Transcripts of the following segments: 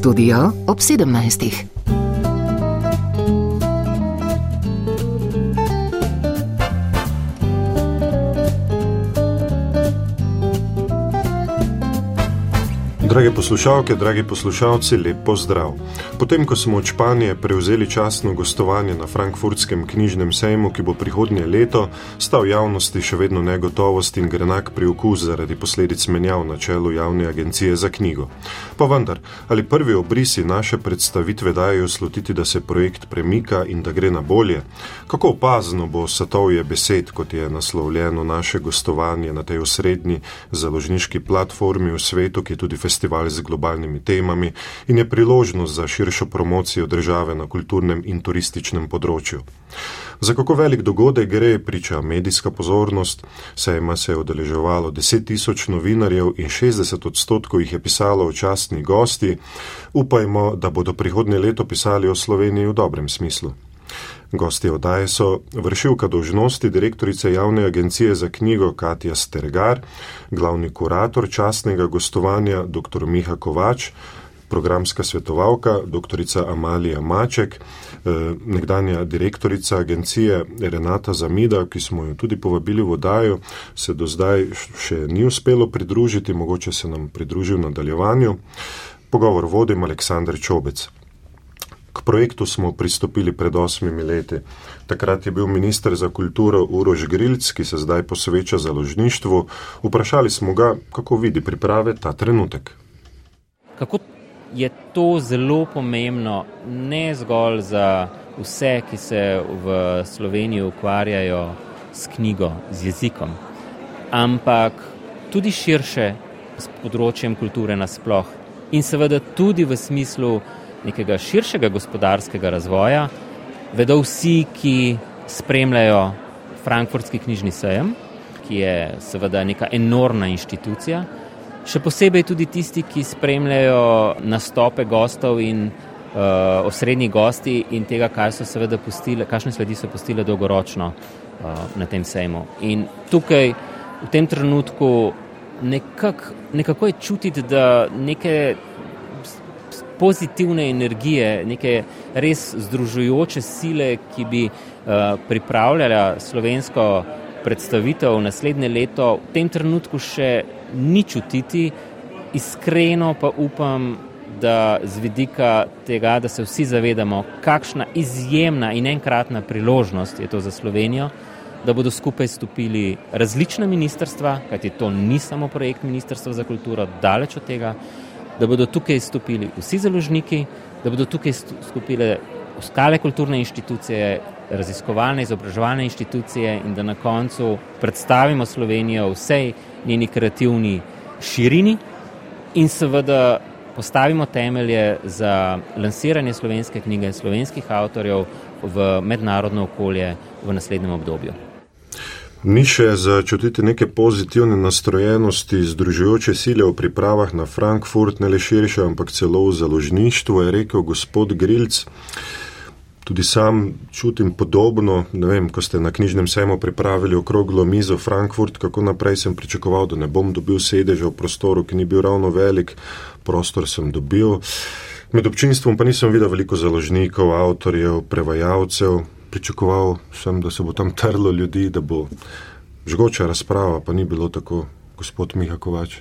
Studio ob 17. Drage poslušalke, dragi poslušalci, lep pozdrav. Potem, ko smo od Španije prevzeli častno gostovanje na Frankfurtskem knjižnem sejmu, ki bo prihodnje leto, sta v javnosti še vedno negotovost in grenak priokus zaradi posledic menjav na čelu javne agencije za knjigo. Pa vendar, ali prvi obrisi naše predstavitve dajo slutiti, da se projekt premika in da gre na bolje? Kako opazno bo satovje besed, kot je naslovljeno naše gostovanje na tej osrednji založniški platformi v svetu, ki je tudi festival? Festival z globalnimi temami in je priložnost za širšo promocijo države na kulturnem in turističnem področju. Za kako velik dogodek gre, priča medijska pozornost, sejma se je odeleževalo 10 tisoč novinarjev in 60 odstotkov jih je pisalo o častni gosti, upajmo, da bodo prihodnje leto pisali o Sloveniji v dobrem smislu. Gosti oddaje so vršilka dožnosti direktorice javne agencije za knjigo Katja Stergar, glavni kurator častnega gostovanja dr. Miha Kovač, programska svetovalka dr. Amalija Maček, eh, nekdanja direktorica agencije Renata Zamida, ki smo jo tudi povabili v oddajo, se do zdaj še ni uspelo pridružiti, mogoče se nam pridružil v nadaljevanju. Pogovor vodim Aleksandr Čobec. K projektu smo pristopili pred osmimi leti. Takrat je bil minister za kulturo Urož Grilc, ki se zdaj posveča založništvu. Vprašali smo ga, kako vidi priprave ta trenutek. Kako je to zelo pomembno, ne zgolj za vse, ki se v Sloveniji ukvarjajo s knjigo, z jezikom, ampak tudi širše s področjem kulture nasploh in seveda tudi v smislu nekega širšega gospodarskega razvoja, vedo vsi, ki spremljajo Frankfurtski knjižni sejem, ki je seveda neka enormna inštitucija, še posebej tudi tisti, ki spremljajo nastope gostov in uh, osrednjih gosti in tega, kaj so seveda pustile, kakšne sledi so pustile dolgoročno uh, na tem sejmu. In tukaj v tem trenutku nekak, nekako je čutiti, da neke pozitivne energije, neke res združujoče sile, ki bi uh, pripravljala slovensko predstavitev naslednje leto, v tem trenutku še ni čutiti, iskreno pa upam, da z vidika tega, da se vsi zavedamo, kakšna izjemna in enkratna priložnost je to za Slovenijo, da bodo skupaj stopili različna ministrstva, kajti to ni samo projekt Ministrstva za kulturo, daleč od tega da bodo tukaj stopili vsi založniki, da bodo tukaj stopile ostale kulturne inštitucije, raziskovalne, izobraževalne inštitucije in da na koncu predstavimo Slovenijo vsej njeni kreativni širini in seveda postavimo temelje za lansiranje slovenske knjige in slovenskih avtorjev v mednarodno okolje v naslednjem obdobju. Ni še začutiti neke pozitivne nastrojenosti, združujoče sile v pripravah na Frankfurt, ne le širše, ampak celo v založništvu, je rekel gospod Grilc. Tudi sam čutim podobno, ne vem, ko ste na knjižnem sejmu pripravili okroglo mizo Frankfurt, kako naprej sem pričakoval, da ne bom dobil sedeža v prostoru, ki ni bil ravno velik, prostor sem dobil. Med občinstvom pa nisem videl veliko založnikov, avtorjev, prevajalcev, pričakoval sem, da se bo tam trlo ljudi, da bo žgoča razprava, pa ni bilo tako, gospod Miha Kovač.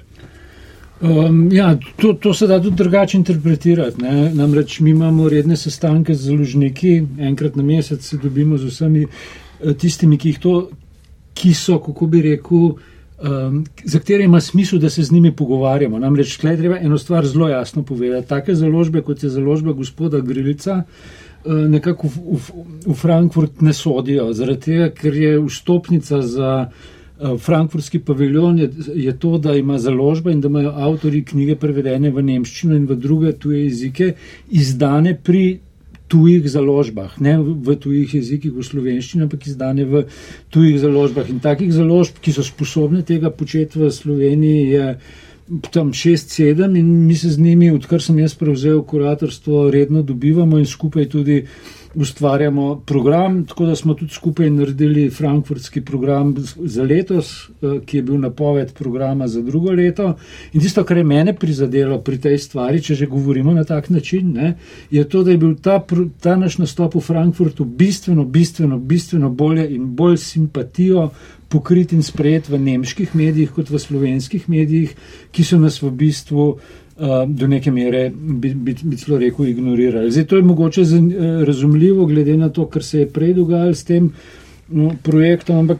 Um, ja, to, to se da tudi drugače interpretirati. Ne? Namreč mi imamo redne sestanke z založniki, enkrat na mesec se dobimo z vsemi eh, tistimi, ki, to, ki so, kako bi rekel, um, za katere ima smisel, da se z njimi pogovarjamo. Namreč, tukaj treba eno stvar zelo jasno povedati. Take založbe, kot je založba gospoda Grilica, uh, nekako v, v, v Frankfurt ne sodijo, zaradi tega, ker je vstopnica za uh, frankfurtski paviljon je, je to, da ima založba in da imajo avtori knjige prevedene v nemščino in v druge tuje jezike, izdane pri tujih založbah, ne v tujih jezikih v slovenščini, ampak izdane v tujih založbah. In takih založb, ki so sposobne tega početi v Sloveniji, je tam šest, sedem in mi se z njimi, odkar sem jaz prevzel kuratorstvo, redno dobivamo in skupaj tudi ustvarjamo program, tako da smo tudi skupaj naredili frankfurtski program za letos, eh, ki je bil napoved programa za drugo leto. In tisto, kar je mene prizadelo pri tej stvari, če že govorimo na tak način, ne, je to, da je bil ta, ta naš nastop v Frankfurtu bistveno, bistveno, bistveno bolje in bolj simpatijo pokrit in sprejet v nemških medijih kot v slovenskih medijih, ki so nas v bistvu do neke mere, bi, bi, bi celo rekel, ignorirali. Zdaj, to je mogoče uh, razumljivo, glede na to, kar se je prej dogajalo s tem no, projektom, ampak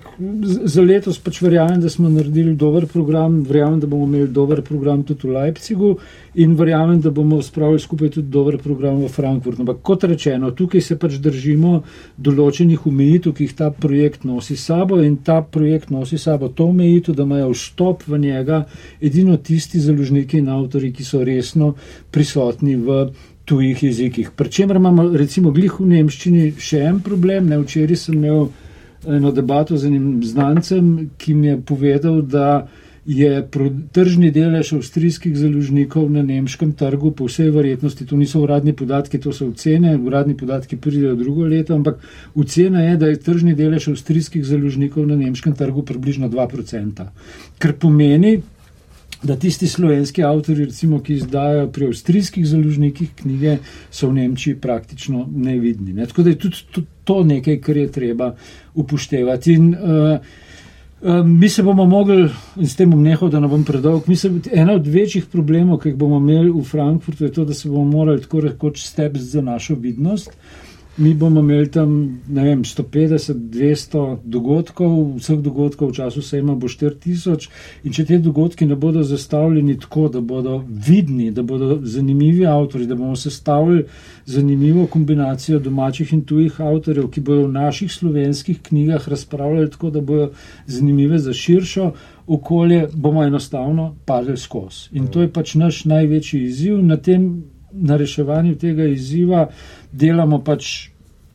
za letos pač verjamem, da smo naredili dober program, verjamem, da bomo imeli dober program tudi v Leipzigu in verjamem, da bomo spravili skupaj tudi dober program v Frankfurtu. Ampak kot rečeno, tukaj se pač držimo določenih omejitev, ki jih ta projekt nosi sabo in ta projekt nosi sabo to omejitev, da imajo vstop v njega edino tisti založniki in avtori, ki so resno prisotni v tujih jezikih. Pričemer imamo recimo glih v Nemščini še en problem, ne včeraj sem imel eno debato z enim znancem, ki mi je povedal, da je tržni delež avstrijskih založnikov na nemškem trgu, po vsej verjetnosti, to niso uradni podatki, to so ocene, uradni podatki pridejo drugo leto, ampak ocena je, da je tržni delež avstrijskih založnikov na nemškem trgu približno 2%. Kar pomeni, da tisti slovenski avtori, recimo, ki izdajo pri avstrijskih založnikih knjige, so v Nemčiji praktično nevidni. Ne? Tako da je tudi to nekaj, kar je treba upoštevati. In, uh, Mi se bomo mogli, in s tem bom nehal, da ne bom predolg, mislim, ena od večjih problemov, ki jih bomo imeli v Frankfurtu, je to, da se bomo morali tako rekoč stepsti za našo vidnost. Uh, Mi bomo imeli tam vem, 150, 200 dogodkov, vseh dogodkov v času sejma bo 4000. In če te dogodki ne bodo zastavljeni tako, da bodo vidni, da bodo zanimivi avtori, da bomo sestavili zanimivo kombinacijo domačih in tujih avtorjev, ki bodo v naših slovenskih knjigah razpravljali tako, da bodo zanimive za širšo okolje, bomo enostavno padli skozi. In to je pač naš največji izziv na tem na reševanju tega izziva delamo pač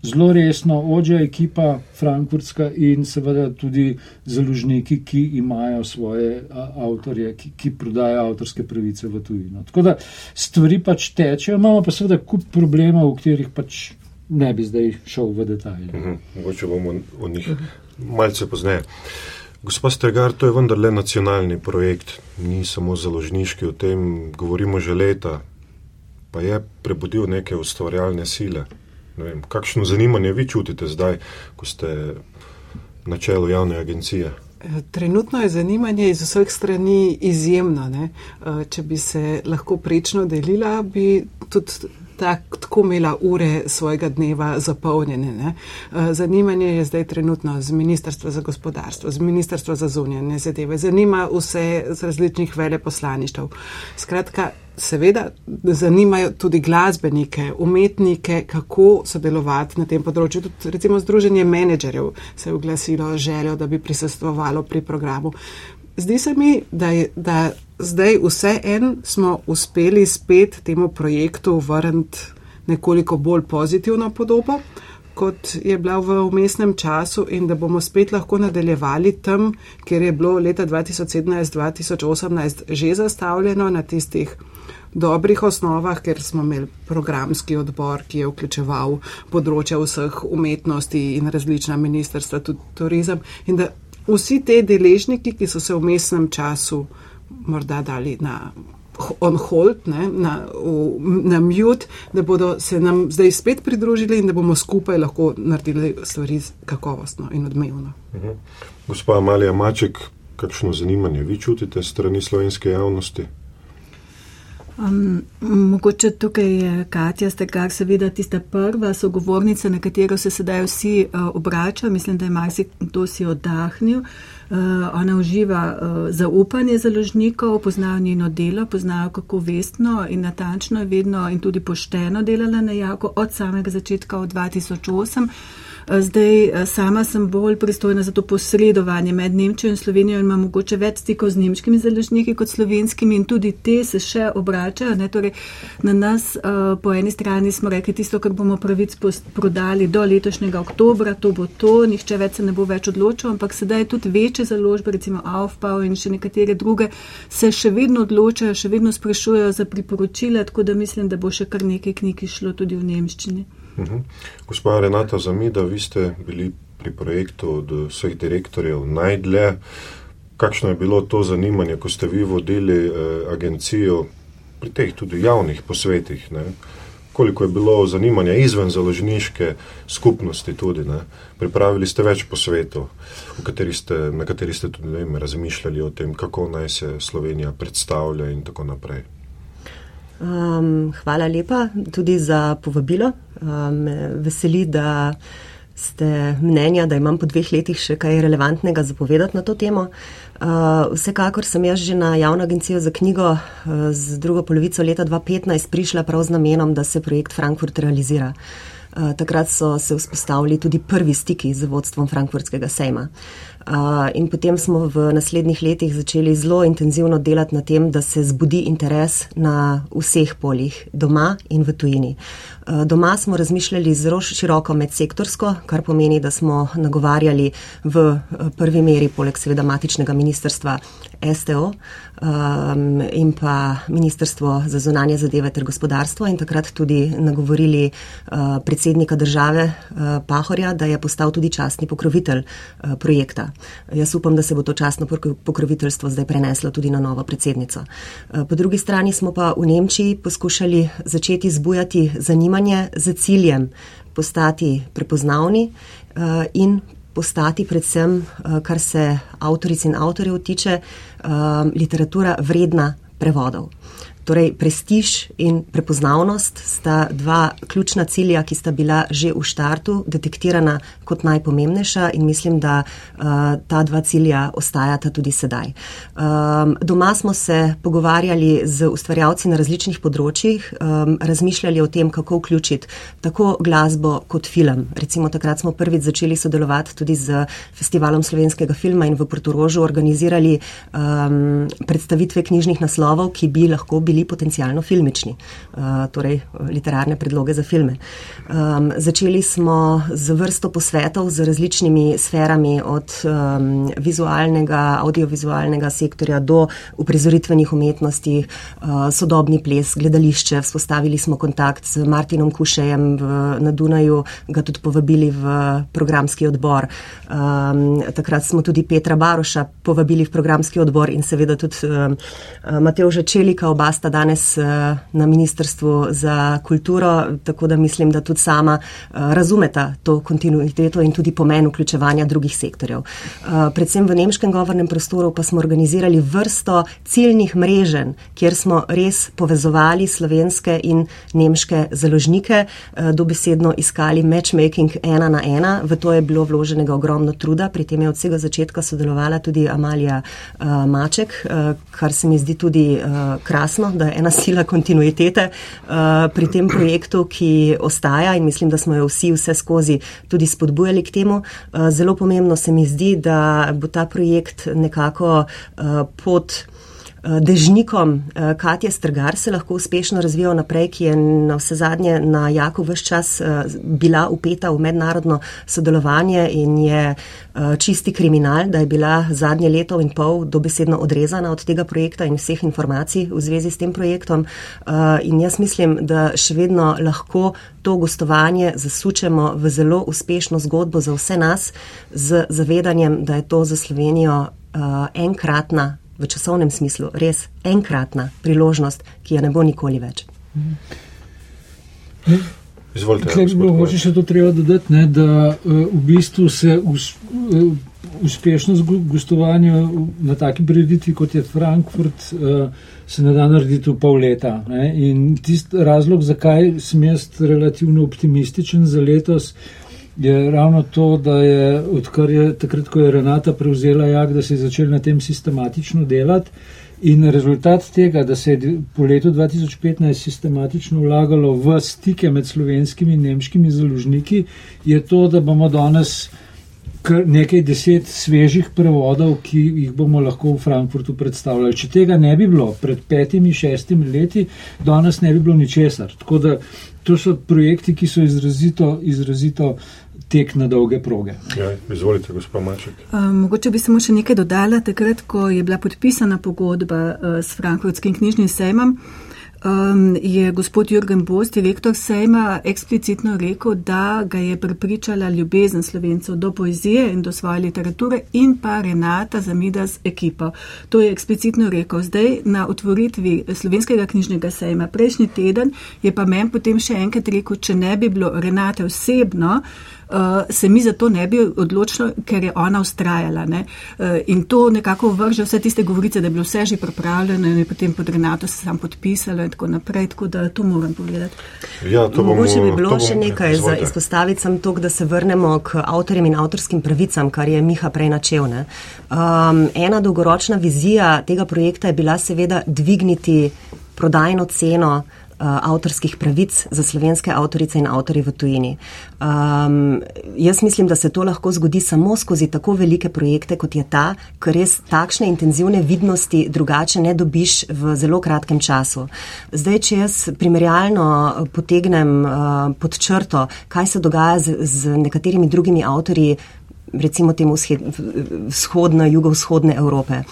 zelo resno, ođa ekipa frankfurtska in seveda tudi založniki, ki imajo svoje avtorje, ki, ki prodajo avtorske pravice v tujino. Tako da stvari pač tečejo, imamo pa seveda kup problemov, v katerih pač ne bi zdaj šel v detalje. Mhm, mogoče bomo o njih malce pozneje. Gospod Stegar, to je vendarle nacionalni projekt, ni samo založniški, o tem govorimo že leta, pa je prebudil neke ustvarjalne sile. Ne vem, kakšno zanimanje vi čutite zdaj, ko ste na čelu javne agencije? Trenutno je zanimanje iz vseh strani izjemno. Ne? Če bi se lahko prečno delila, bi tudi tak, tako imela ure svojega dneva zapolnjene. Ne? Eh, zanimanje je zdaj trenutno z Ministrstva za gospodarstvo, z Ministrstva za zunanje zadeve, zanima vse z različnih veleposlaništv. Skratka, seveda zanimajo tudi glasbenike, umetnike, kako sodelovati na tem področju. Tudi recimo Združenje menedžerjev se je oglasilo željo, da bi prisostvovalo pri programu. Zdi se mi, da, je, da zdaj vse en smo uspeli spet temu projektu vrniti nekoliko bolj pozitivno podobo, kot je bila v umestnem času in da bomo spet lahko nadaljevali tam, kjer je bilo leta 2017-2018 že zastavljeno na tistih dobrih osnovah, ker smo imeli programski odbor, ki je vključeval področja vseh umetnosti in različna ministrstva, tudi turizem. In da vsi te deležniki, ki so se v mestnem času morda dali na on hold, ne, na, v, na mute, da bodo se nam zdaj spet pridružili in da bomo skupaj lahko naredili stvari kakovostno in odmevno. Mhm. Gospa Amalija Maček, kakšno zanimanje vi čutite strani slovenske javnosti? Um, mogoče tukaj je Katja Stekar, seveda tista prva sogovornica, na katero se sedaj vsi uh, obračajo. Mislim, da je marsikdo si oddahnil. Uh, ona uživa uh, zaupanje založnikov, poznajo njeno delo, poznajo kako vestno in natančno je vedno in tudi pošteno delala na jako od samega začetka od 2008. Zdaj, sama sem bolj pristojna za to posredovanje med Nemčijo in Slovenijo in imam mogoče več stikov z nemškimi založniki kot slovenskimi in tudi te se še obračajo. Ne? Torej, na nas po eni strani smo rekli tisto, kar bomo pravic prodali do letošnjega oktobra, to bo to, nihče več se ne bo več odločil, ampak sedaj tudi večje založbe, recimo Aufbau in še nekatere druge, se še vedno odločajo, še vedno sprašujejo za priporočila, tako da mislim, da bo še kar nekaj knjig išlo tudi v nemščini. Mhm. Gospa Renata Zamida, vi ste bili pri projektu od vseh direktorjev najdlje. Kakšno je bilo to zanimanje, ko ste vi vodili eh, agencijo pri teh tudi javnih posvetih? Ne? Koliko je bilo zanimanja izven založniške skupnosti tudi? Ne? Pripravili ste več posvetov, kateri ste, na kateri ste tudi vem, razmišljali o tem, kako naj se Slovenija predstavlja in tako naprej. Um, hvala lepa tudi za povabilo. Um, veseli, da ste mnenja, da imam po dveh letih še kaj relevantnega zapovedati na to temo. Uh, vsekakor sem jaz že na javno agencijo za knjigo uh, z drugo polovico leta 2015 prišla prav z namenom, da se projekt Frankfurt realizira. Uh, takrat so se vzpostavili tudi prvi stiki z vodstvom Frankfurtskega sejma. In potem smo v naslednjih letih začeli zelo intenzivno delati na tem, da se zbudi interes na vseh poljih, doma in v tujini. Doma smo razmišljali zelo široko medsektorsko, kar pomeni, da smo nagovarjali v prvi meri, poleg seveda matičnega ministrstva, STO um, in pa Ministrstvo za zunanje zadeve ter gospodarstvo in takrat tudi nagovorili uh, predsednika države uh, Pahorja, da je postal tudi častni pokrovitelj uh, projekta. Jaz upam, da se bo to častno pokroviteljstvo zdaj preneslo tudi na novo predsednico. Uh, po drugi strani smo pa v Nemčiji poskušali začeti zbujati zanimanje za ciljem postati prepoznavni uh, in postati predvsem, uh, kar se avtoric in avtorjev tiče, uh, literatura vredna prevodov. Torej, prestiž in prepoznavnost sta dva ključna cilja, ki sta bila že v štartu detektirana kot najpomembnejša in mislim, da uh, ta dva cilja ostajata tudi sedaj. Um, doma smo se pogovarjali z ustvarjalci na različnih področjih, um, razmišljali o tem, kako vključiti tako glasbo kot film. Recimo takrat smo prvič začeli sodelovati tudi z Festivalom slovenskega filma in v Portorožu organizirali um, predstavitve knjižnih naslovov, ki bi lahko bili bili potencialno filmični, uh, torej literarne predloge za filme. Um, začeli smo z vrsto posvetov z različnimi sferami, od um, vizualnega, audiovizualnega sektorja do uprizoritvenih umetnosti, uh, sodobni ples, gledališče. Vzpostavili smo kontakt z Martinom Kušejem v, na Dunaju, ga tudi povabili v programski odbor. Um, takrat smo tudi Petra Baroša povabili v programski odbor in seveda tudi um, Mateoža Čelika, oba sta danes uh, na Ministrstvu za kulturo, tako da mislim, da tudi sama uh, razumeta to kontinuiteto in tudi pomen vključevanja drugih sektorjev. Uh, predvsem v nemškem govornem prostoru pa smo organizirali vrsto ciljnih mrežen, kjer smo res povezovali slovenske in nemške založnike, dobesedno iskali matchmaking ena na ena. V to je bilo vloženega ogromno truda, pri tem je od vsega začetka sodelovala tudi Amalija Maček, kar se mi zdi tudi krasno, da je ena sila kontinuitete uh, pri tem projektu, ki ostaja in mislim, da smo jo vsi vse skozi tudi spodbujali k temu. Uh, zelo pomembno se mi zdi, da bo ta projekt nekako uh, pod. Eh, dežnikom eh, Katja Strgar se lahko uspešno razvijal naprej, ki je na vse zadnje na jako vse čas eh, bila upeta v mednarodno sodelovanje in je čisti kriminal, da je bila zadnje leto in pol dobesedno odrezana od tega projekta in vseh informacij v zvezi s tem projektom. In jaz mislim, da še vedno lahko to gostovanje zasučemo v zelo uspešno zgodbo za vse nas z zavedanjem, da je to za Slovenijo enkratna v časovnem smislu res enkratna priložnost, ki je ne bo nikoli več. Izvolite. Mogoče še to treba dodati, ne, da uh, v bistvu se us, uh, uspešnost gostovanja na taki prireditvi, kot je Frankfurt, uh, se ne da narediti v pol leta. Ne. In tist razlog, zakaj sem jaz relativno optimističen za letos, je ravno to, da je odkar je takrat, ko je Renata prevzela jak, da se je začel na tem sistematično delati. In rezultat tega, da se je po letu 2015 sistematično vlagalo v stike med slovenskimi in nemškimi založniki, je to, da bomo danes nekaj deset svežih prevodov, ki jih bomo lahko v Frankfurtu predstavljali. Če tega ne bi bilo pred petimi, šestimi leti, danes ne bi bilo ničesar. Tako da to so projekti, ki so izrazito, izrazito tek na dolge proge. Ja, izvolite, gospod Maček. Um, mogoče bi samo še nekaj dodala, takrat, ko je bila podpisana pogodba uh, s Frankfurtskim knjižnim sejmom um, je gospod Jurgen Bos, direktor Sejma, eksplicitno rekel, da ga je prepričala ljubezen slovencev do poezije in do svoje literature in pa Renata Zamida z ekipo. To je eksplicitno rekel. Zdaj na otvoritvi slovenskega knjižnega sejma prejšnji teden je pa men potem še enkrat rekel, če ne bi bilo Renate osebno, se mi za to ne bi odločilo, ker je ona ustrajala. Uh, in to nekako vrže vse tiste govorice, da je bilo vse že pripravljeno in je potem pod Renato se sam podpisalo in tako naprej, tako da to moram povedati. Ja, to bomo, Mogoče bi bilo to še bomo- nekaj za izvolite. izpostaviti, sem to, da se vrnemo k avtorjem in avtorskim pravicam, kar je Miha prej načel. ne. Um, ena dolgoročna vizija tega projekta je bila seveda dvigniti prodajno ceno avtorskih pravic za slovenske avtorice in avtorje v tujini. Um, jaz mislim, da se to lahko zgodi samo skozi tako velike projekte, kot je ta, ker res takšne intenzivne vidnosti drugače ne dobiš v zelo kratkem času. Zdaj, če jaz primerjalno eh, potegnem uh, pod črto, kaj se dogaja z, z nekaterimi drugimi avtorji, recimo temu vzhodne, jugovzhodne Evrope.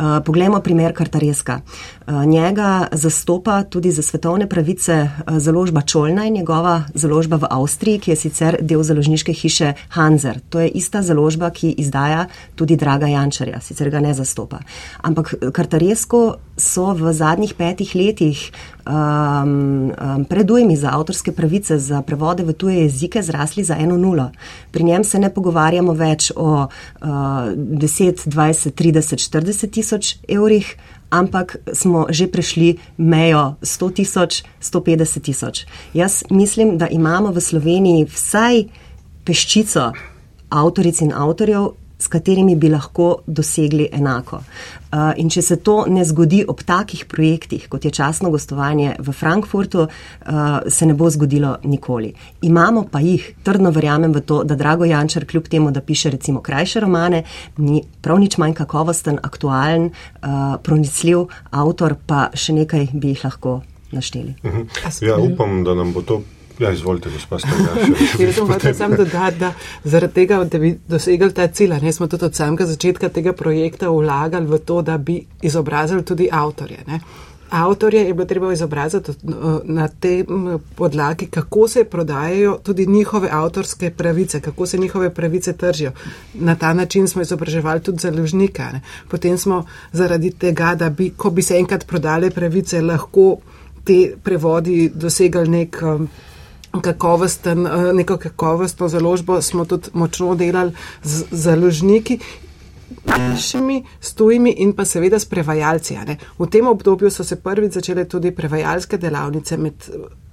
Uh, poglejmo primer Kartareska. Uh, njega zastopa tudi za svetovne pravice uh, založba Čolna in njegova založba v Avstriji, ki je sicer del založniške hiše Hanzer. To je ista založba, ki izdaja tudi Draga Jančarja, sicer ga ne zastopa. Ampak Kartaresko so v zadnjih petih letih um, um, predujmi za avtorske pravice, za prevode v tuje jezike zrasli za eno nulo. Pri njem se ne pogovarjamo več o uh, 10, 20, 30, 40 tisoč evrih, ampak smo že prešli mejo 100 tisoč, 150 tisoč. Jaz mislim, da imamo v Sloveniji vsaj peščico avtoric in avtorjev, s katerimi bi lahko dosegli enako. Uh, in če se to ne zgodi ob takih projektih, kot je časno gostovanje v Frankfurtu, uh, se ne bo zgodilo nikoli. Imamo pa jih, trdno verjamem v to, da Drago Jančar, kljub temu, da piše recimo krajše romane, ni prav nič manj kakovosten, aktualen, uh, pronicljiv avtor, pa še nekaj bi jih lahko našteli. Ja, upam, da nam bo to. Ja, izvolite, gospod Stangaš. Jaz sem hotel samo dodati, da zaradi tega, da bi dosegli ta cilj, ne smo tudi od samega začetka tega projekta vlagali v to, da bi izobrazili tudi avtorje. Ne. Avtorje je bilo treba izobraziti na tem podlagi, kako se prodajajo tudi njihove avtorske pravice, kako se njihove pravice tržijo. Na ta način smo izobraževali tudi založnika. Ne. Potem smo zaradi tega, da bi, ko bi se enkrat prodale pravice, lahko te prevodi dosegali nek. Um, kakovosten, eh, neko kakovostno založbo smo tudi močno delali z založniki. Našimi, s tujimi in pa seveda s prevajalci. V tem obdobju so se prvič začele tudi prevajalske delavnice med,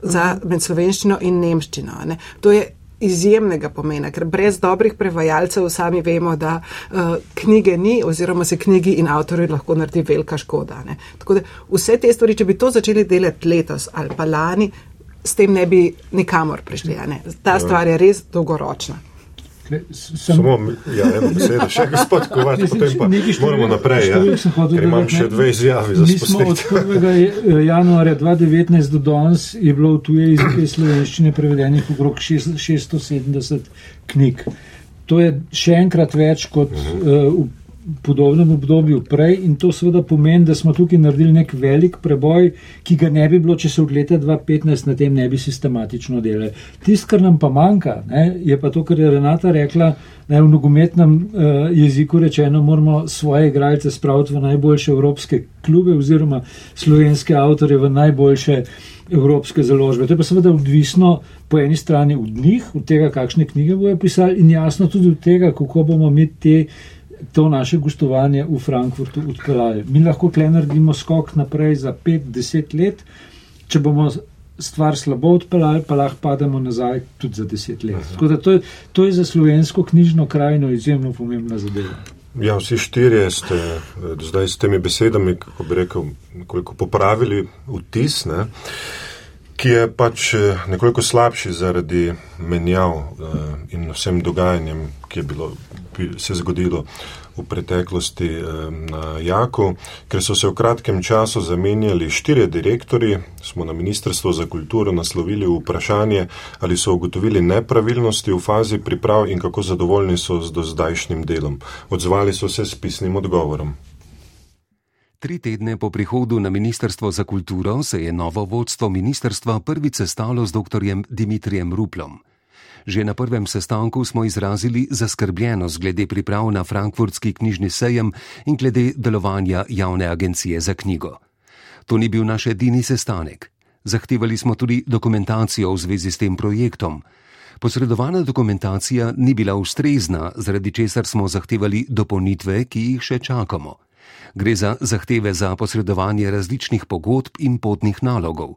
za, med slovenščino in nemščino. ne. To je izjemnega pomena, ker brez dobrih prevajalcev sami vemo, da uh, knjige ni oziroma se knjigi in avtorji lahko naredi velika škoda. Ne. Tako da vse te stvari, če bi to začeli delati letos ali pa lani, s tem ne bi nikamor prišli. a Ne. Ta stvar je res dolgoročna. Sem, Samo, ja, eno besedo, še gospod Kovač, Mislim, potem pa nekaj številk- moramo naprej, ja, ker imam dodati, še ne. dve izjavi za smo od spustiti. 1. januarja 2019 do danes je bilo v tuje jezike slovenščine prevedenih okrog šest- 670 knjig. To je še enkrat več kot uh, v podobnem obdobju prej in to seveda pomeni, da smo tukaj naredili nek velik preboj, ki ga ne bi bilo, če se od leta 2015 na tem ne bi sistematično delali. Tisto, kar nam pa manjka, ne, je pa to, kar je Renata rekla, da je v nogometnem uh, jeziku rečeno, moramo svoje igralce spraviti v najboljše evropske klube oziroma slovenske avtorje v najboljše evropske založbe. To je pa seveda odvisno po eni strani od njih, od tega, kakšne knjige bojo pisali in jasno tudi od tega, kako bomo mi te to naše gostovanje v Frankfurtu odpeljali. Mi lahko kle naredimo skok naprej za 5-10 let, če bomo stvar slabo odpeljali, pa lahko pademo nazaj tudi za deset let. Tako da to je, to je za slovensko knjižno krajino izjemno pomembna zadeva. Ja, vsi štirje ste eh, zdaj s temi besedami, kako bi rekel, nekoliko popravili vtis, ne, ki je pač eh, nekoliko slabši zaradi menjav eh, in vsem dogajanjem, ki je bilo, se zgodilo v preteklosti eh, na Jaku, ker so se v kratkem času zamenjali štirje direktori, smo na Ministrstvo za kulturo naslovili vprašanje, ali so ugotovili nepravilnosti v fazi priprav in kako zadovoljni so z dozdajšnjim delom. Odzvali so se s pisnim odgovorom. Tri tedne po prihodu na Ministrstvo za kulturo se je novo vodstvo ministrstva prvič sestalo z dr. Dimitrijem Ruplom. Že na prvem sestanku smo izrazili zaskrbljenost glede priprav na frankfurtski knjižni sejem in glede delovanja javne agencije za knjigo. To ni bil naš edini sestanek. Zahtevali smo tudi dokumentacijo v zvezi s tem projektom. Posredovana dokumentacija ni bila ustrezna, zaradi česar smo zahtevali dopolnitve, ki jih še čakamo. Gre za zahteve za posredovanje različnih pogodb in potnih nalogov.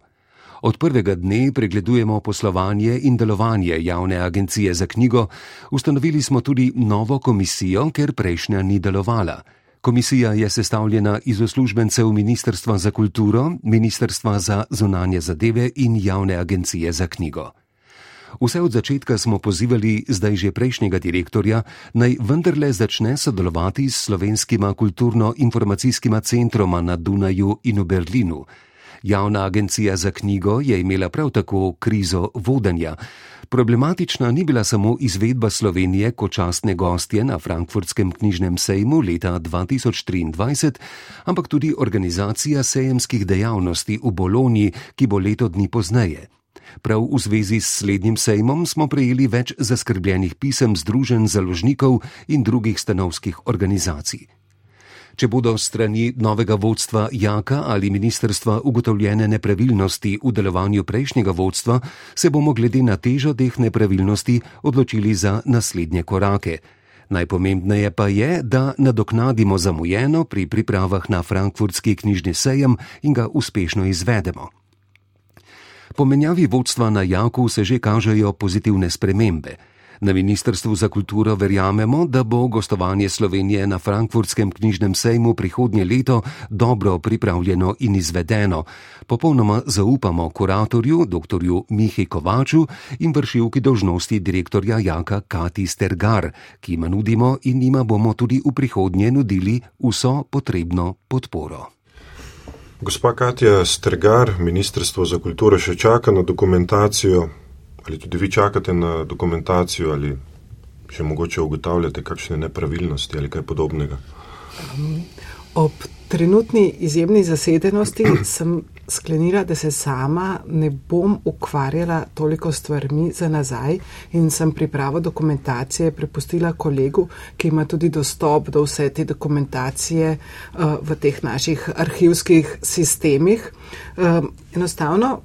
Od prvega dne pregledujemo poslovanje in delovanje javne agencije za knjigo, ustanovili smo tudi novo komisijo, ker prejšnja ni delovala. Komisija je sestavljena iz uslužbencev Ministrstva za kulturo, Ministrstva za zunanje zadeve in javne agencije za knjigo. Vse od začetka smo pozivali zdaj že prejšnjega direktorja, naj vendarle začne sodelovati s slovenskima kulturno-informacijskima centroma na Dunaju in v Berlinu. Javna agencija za knjigo je imela prav tako krizo vodenja. Problematična ni bila samo izvedba Slovenije kot častne gostje na Frankfurtskem knjižnem sejmu leta 2023, ampak tudi organizacija sejemskih dejavnosti v Bologni, ki bo leto dni pozneje. Prav v zvezi s slednjim sejmom smo prejeli več zaskrbljenih pisem združen založnikov in drugih stanovskih organizacij. Če bodo strani novega vodstva Jaka ali ministerstva ugotovljene nepravilnosti v delovanju prejšnjega vodstva, se bomo glede na težo teh nepravilnosti odločili za naslednje korake. Najpomembneje pa je, da nadoknadimo zamujeno pri pripravah na frankfurtski knjižni sejem in ga uspešno izvedemo. Po menjavi vodstva na Jaku se že kažejo pozitivne spremembe. Na Ministrstvu za kulturo verjamemo, da bo gostovanje Slovenije na Frankfurtskem knjižnem sejmu prihodnje leto dobro pripravljeno in izvedeno. Popolnoma zaupamo kuratorju, dr. Mihi Kovaču in vršilki dožnosti direktorja Jaka Kati Stergar, ki ima nudimo in ima bomo tudi v prihodnje nudili vso potrebno podporo. Gospa Katja Stergar, Ministrstvo za kulturo še čaka na dokumentacijo Ali tudi vi čakate na dokumentacijo ali še mogoče ugotavljate kakšne nepravilnosti ali kaj podobnega? Ob trenutni izjemni zasedenosti sem sklenila, da se sama ne bom ukvarjala toliko stvarmi za nazaj in sem pripravo dokumentacije prepustila kolegu, ki ima tudi dostop do vse te dokumentacije uh, v teh naših arhivskih sistemih. Uh, enostavno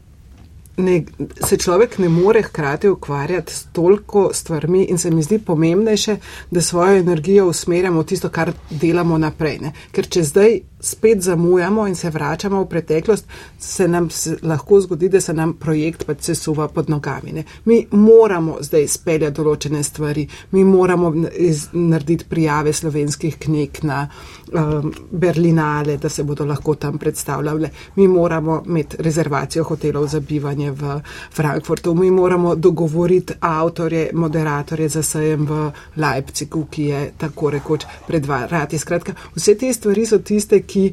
ne, se človek ne more hkrati ukvarjati s toliko stvarmi in se mi zdi pomembnejše, da svojo energijo usmerjamo v tisto, kar delamo naprej. Ne? Ker če zdaj spet zamujamo in se vračamo v preteklost, se nam lahko zgodi, da se nam projekt pač sesuva pod nogami. Ne? Mi moramo zdaj speljati določene stvari, mi moramo narediti prijave slovenskih knjig na um, Berlinale, da se bodo lahko tam predstavljale. Mi moramo imeti rezervacijo hotelov za bivanje v Frankfurtu, mi moramo dogovoriti avtorje, moderatorje za sejem v Leipzigu, ki je tako rekoč pred vrati. Skratka, vse te stvari so tiste, ki ki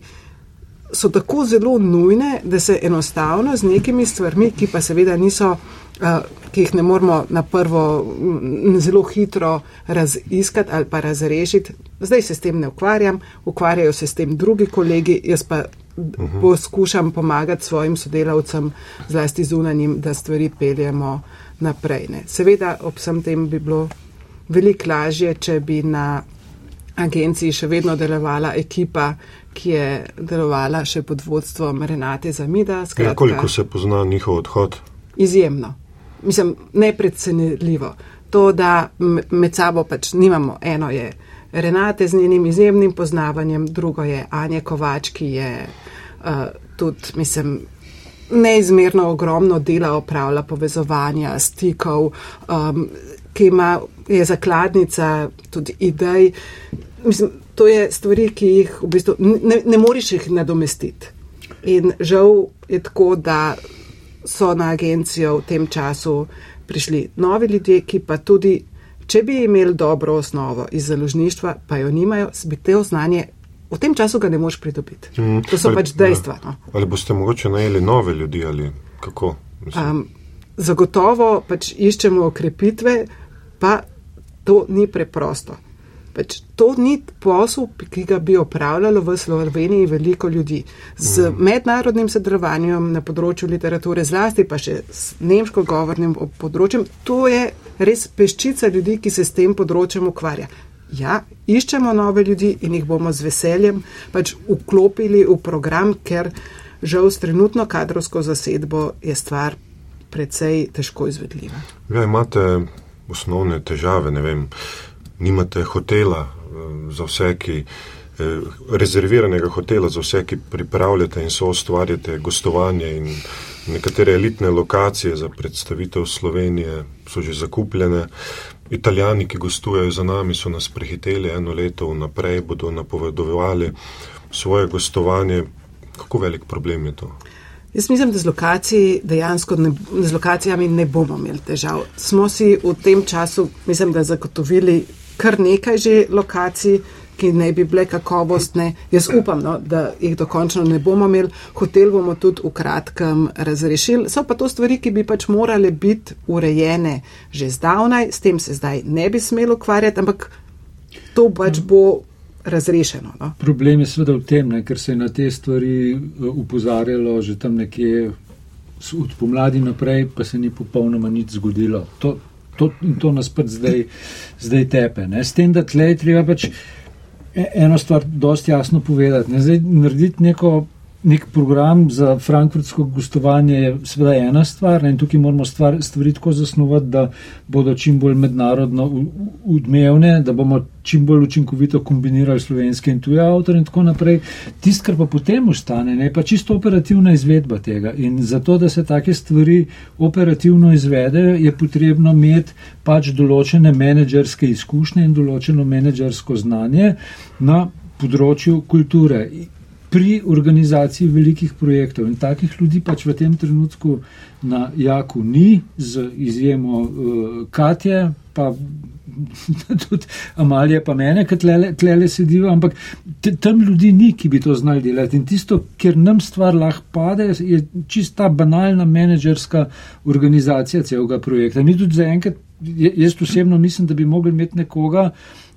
so tako zelo nujne, da se enostavno z nekimi stvarmi, ki pa seveda niso, uh, ki jih ne moramo na prvo m, zelo hitro raziskati ali pa razrešiti. Zdaj se s tem ne ukvarjam, ukvarjajo se s tem drugi kolegi, jaz pa uh mhm. -huh. poskušam pomagati svojim sodelavcem, zlasti zunanjim, da stvari peljemo naprej. Ne. Seveda ob vsem tem bi bilo veliko lažje, če bi na agenciji še vedno delovala ekipa, ki je delovala še pod vodstvom Renate Zamida. Skratka, ja, koliko se pozna njihov odhod? Izjemno. Mislim, nepredcenljivo. To, da med sabo pač nimamo, eno je Renate z njenim izjemnim poznavanjem, drugo je Anja Kovač, ki je uh, tudi, mislim, neizmerno ogromno dela opravlja povezovanja, stikov, um, ki ima, je zakladnica tudi idej. Mislim, to je stvari, ki jih v bistvu ne, ne moreš jih nadomestiti. In žal je tako, da so na agencijo v tem času prišli novi ljudje, ki pa tudi, če bi imeli dobro osnovo iz založništva, pa jo nimajo, bi te znanje v tem času ga ne moš pridobiti. Mm. To so ali, pač dejstva. Ja. No. Ali boste mogoče najeli nove ljudi ali kako? Um, zagotovo pač iščemo okrepitve, pa to ni preprosto. Pač to ni posel, ki ga bi opravljalo v Sloveniji veliko ljudi. Z mm. mednarodnim sodelovanjem na področju literature, zlasti pa še s nemško govornim področjem, to je res peščica ljudi, ki se s tem področjem ukvarja. Ja, iščemo nove ljudi in jih bomo z veseljem pač vklopili v program, ker žal s trenutno kadrovsko zasedbo je stvar precej težko izvedljiva. Ja, imate osnovne težave, ne vem, nimate hotela eh, za vse, ki eh, rezerviranega hotela za vse, ki pripravljate in so ustvarjate gostovanje in nekatere elitne lokacije za predstavitev Slovenije so že zakupljene. Italijani, ki gostujejo za nami, so nas prehiteli eno leto vnaprej, bodo napovedovali svoje gostovanje. Kako velik problem je to? Jaz mislim, da z, dejansko ne, z lokacijami ne bomo imeli težav. Smo si v tem času, mislim, da zagotovili kar nekaj že lokacij, ki ne bi bile kakovostne. Jaz upam, no, da jih dokončno ne bomo imeli. Hotel bomo tudi v kratkem razrešili. So pa to stvari, ki bi pač morale biti urejene že zdavnaj, s tem se zdaj ne bi smelo ukvarjati, ampak to pač bo. Razrešeno, no? Problem je seveda v tem, ne, ker se je na te stvari upozarjalo že tam nekje od pomladi naprej, pa se ni popolnoma nič zgodilo. To, to, to nas pač zdaj, zdaj tepe. Ne. S tem, da tleh treba pač. E, eno stvar dosti jasno povedati. Ne, zdaj, narediti neko, nek program za frankfurtsko gostovanje je seveda ena stvar ne, in tukaj moramo stvar, stvari tako zasnovati, da bodo čim bolj mednarodno udmevne, da bomo čim bolj učinkovito kombinirali slovenske in tuje avtorje in tako naprej. Tisto, kar pa potem ostane, je pa čisto operativna izvedba tega. In zato, da se take stvari operativno izvedejo, je potrebno imeti pač določene menedžerske izkušnje in določeno menedžersko znanje na področju kulture. Pri organizaciji velikih projektov in takih ljudi pač v tem trenutku na Jaku ni, z izjemo uh, Katje, pa tudi Amalija, pa mene, ki tlele sedijo, ampak tam ljudi ni, ki bi to znali delati. In tisto, kjer nam stvar lahko pade, je čista banalna menedžerska organizacija celega projekta. Mi tudi zaenkrat, jaz osebno mislim, da bi mogli imeti nekoga,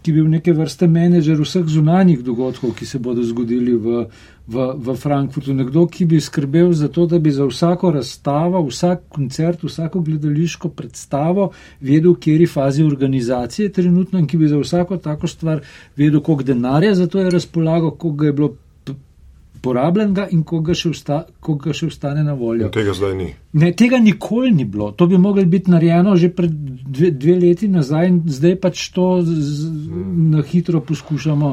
ki bi bil neke vrste menedžer vseh zunanjih dogodkov, ki se bodo zgodili v, v, v Frankfurtu. Nekdo, ki bi skrbel za to, da bi za vsako razstavo, vsak koncert, vsako gledališko predstavo vedel, v kateri fazi organizacije je trenutno in ki bi za vsako tako stvar vedel, koliko denarja za to je razpolago, koliko je bilo porabljenega in koga še, vsta, koga še ostane na voljo. Tega zdaj ni. Ne, tega nikoli ni bilo. To bi moglo biti narejeno že pred dve, dve leti nazaj in zdaj pač to z, hmm. na hitro poskušamo,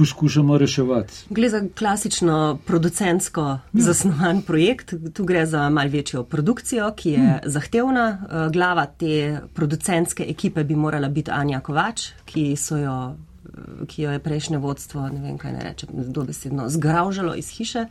poskušamo reševati. Gre za klasično producentsko ja. zasnovan projekt. Tu gre za mal večjo produkcijo, ki je hmm. zahtevna. Eh, glava te producentske ekipe bi morala biti Anja Kovač, ki so jo ki jo je prejšnje vodstvo, ne vem kaj ne rečem, dobesedno zgraužalo iz hiše.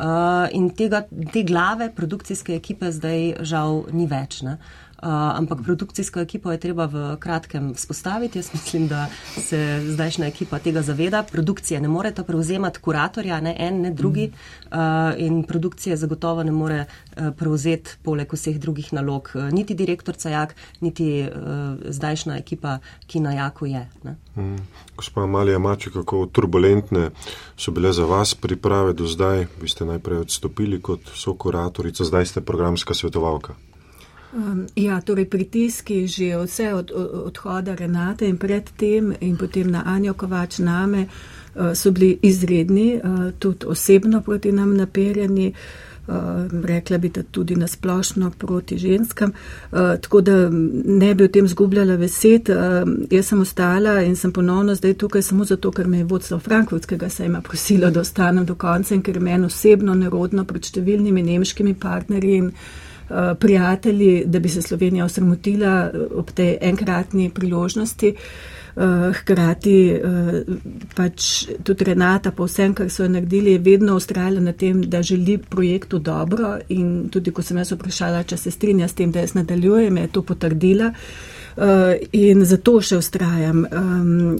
Uh, in tega, te glave produkcijske ekipe zdaj žal ni več. Ne? Uh, ampak produkcijsko ekipo je treba v kratkem vzpostaviti. Jaz mislim, da se zdajšnja ekipa tega zaveda. Produkcije ne morete prevzemati kuratorja, ne en, ne drugi. Uh, in produkcije zagotovo ne more uh, prevzeti poleg vseh drugih nalog. Niti direktor Cajak, niti uh, zdajšnja ekipa, ki na Jaku je. Mm. Gospa Malija Mače, kako turbulentne so bile za vas priprave do zdaj? Vi ste najprej odstopili kot sokuratorica, zdaj ste programska svetovalka. Um, ja, torej pritiski že vse od, od odhoda Renate in predtem in potem na Anjo Kovač name uh, so bili izredni, uh, tudi osebno proti nam naperjeni. rekla bi, da tudi nasplošno proti ženskam. Tako da ne bi o tem zgubljala besed. Jaz sem ostala in sem ponovno zdaj tukaj samo zato, ker me je vodstvo Frankfurtskega sejma prosilo, da ostanem do konca in ker meni osebno nerodno pred številnimi nemškimi partnerji in prijatelji, da bi se Slovenija osramotila ob tej enkratni priložnosti. Uh, hkrati uh, pač tudi Renata, po vsem, kar so naredili, je vedno ustrajala na tem, da želi projektu dobro in tudi, ko sem jaz vprašala, če se strinja s tem, da jaz nadaljujem, je to potrdila. Uh, Eh, in zato še ustrajam.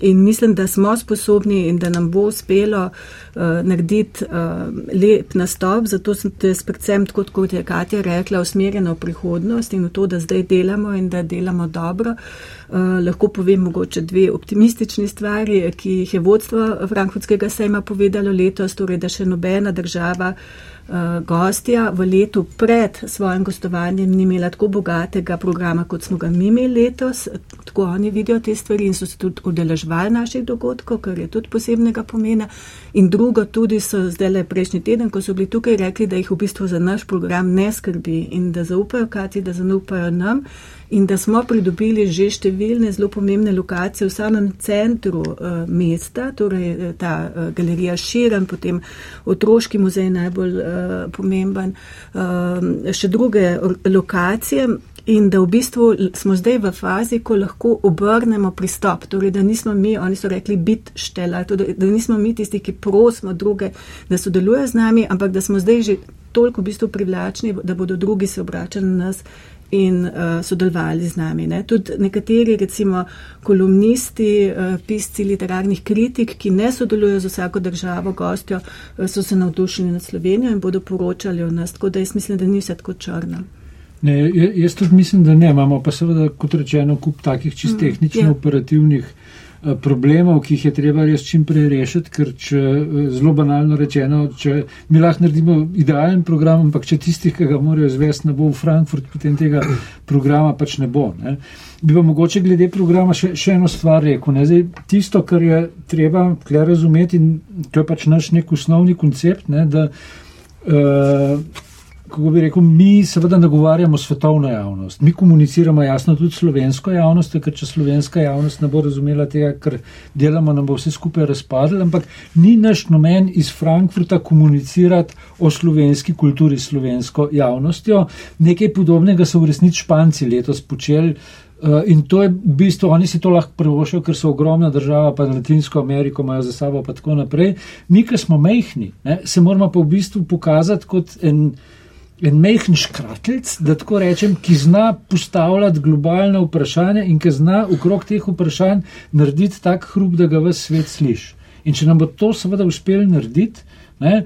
In mislim, da smo sposobni in da nam bo uspelo eh, narediti eh, lep nastop, zato sem te predvsem, tako kot je Katja rekla, usmerjena v prihodnost in v to, da zdaj delamo in da delamo dobro. Lahko povem mogoče dve optimistični stvari, ki jih je vodstvo Frankfurtskega sejma povedalo letos, torej da še nobena država gostja v letu pred svojim gostovanjem ni imela tako bogatega programa, kot smo ga mi imeli letos. Tako oni vidijo te stvari in so se tudi udeležvali naših dogodkov, kar je tudi posebnega pomena. In drugo, tudi so zdaj le prejšnji teden, ko so bili tukaj rekli, da jih v bistvu za naš program ne skrbi in da zaupajo Kati, da zaupajo nam in da smo pridobili že številne zelo pomembne lokacije v samem centru uh, mesta, torej eh, ta uh, galerija Širen, potem otroški muzej najbolj uh, pomemben, uh, še druge lokacije. In da v bistvu smo zdaj v fazi, ko lahko obrnemo pristop, torej da nismo mi, oni so rekli, bit štela, torej, da nismo mi tisti, ki prosimo druge, da sodelujejo z nami, ampak da smo zdaj že toliko v bistvu privlačni, da bodo drugi se obračali na nas in uh, sodelovali z nami. Ne. Tudi nekateri, recimo kolumnisti, uh, pisci literarnih kritik, ki ne sodelujo z vsako državo gostjo, uh, so se navdušili nad Slovenijo in bodo poročali o nas. Tako da jaz mislim, da ni vse tako črno. Ne, jaz tudi mislim, da ne. Imamo pa seveda, kot rečeno, kup takih čist mm, tehnično mm, operativnih Eh, problemov, ki jih je treba res čim prej rešiti, ker če eh, zelo banalno rečeno, če mi lahko naredimo idealen program, ampak če tistih, ki ga morajo izvesti, ne bo v Frankfurt, potem tega programa pač ne bo. Ne. Bi pa mogoče glede programa še, še eno stvar rekel. Zdaj, tisto, kar je treba tle razumeti, in to je pač naš nek osnovni koncept, ne, da uh, kako bi rekel, mi seveda nagovarjamo svetovno javnost, mi komuniciramo jasno tudi slovensko javnost, ker če slovenska javnost ne bo razumela tega, kar delamo, nam bo vse skupaj razpadlo, ampak ni naš namen iz Frankfurta komunicirati o slovenski kulturi s slovensko javnostjo. Nekaj podobnega so v resnici Španci letos počeli. Uh, in to je v bistvu, oni si to lahko privoščijo, ker so ogromna država, pa Latinsko Ameriko imajo za sabo, pa tako naprej. Mi, ki smo mehni, ne, se moramo pa v bistvu pokazati kot en en mehen škratelc, da tako rečem, ki zna postavljati globalne vprašanja in ki zna okrog teh vprašanj narediti tak hrup, da ga v svet sliši. In če nam bo to seveda uspelo narediti, ne,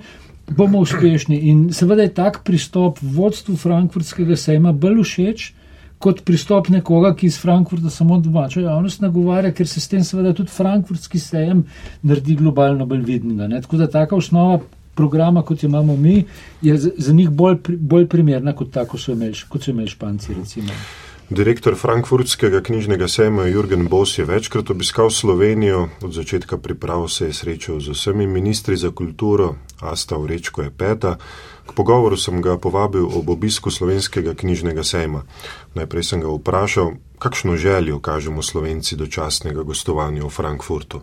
bomo uspešni. In seveda je tak pristop vodstvu Frankfurtskega sejma bolj všeč. Kot pristop nekoga, ki iz Frankfurta samo domačo javnost nagovarja, ker se s tem seveda tudi frankfurtski sejem naredi globalno bolj vidnega. Tako da taka osnova programa, kot jo imamo mi, je za, za njih bolj, bolj primerna kot ta, kot so imeli, kot so imeli Španci. Recimo. Direktor Frankfurtskega knjižnega sejma Jurgen Bos je večkrat obiskal Slovenijo, od začetka priprav se je srečal z vsemi ministri za kulturo, Asta Urečko je peta. K pogovoru sem ga povabil ob obisku slovenskega knjižnega sejma. Najprej sem ga vprašal, kakšno željo kažemo slovenci do častnega gostovanja v Frankfurtu.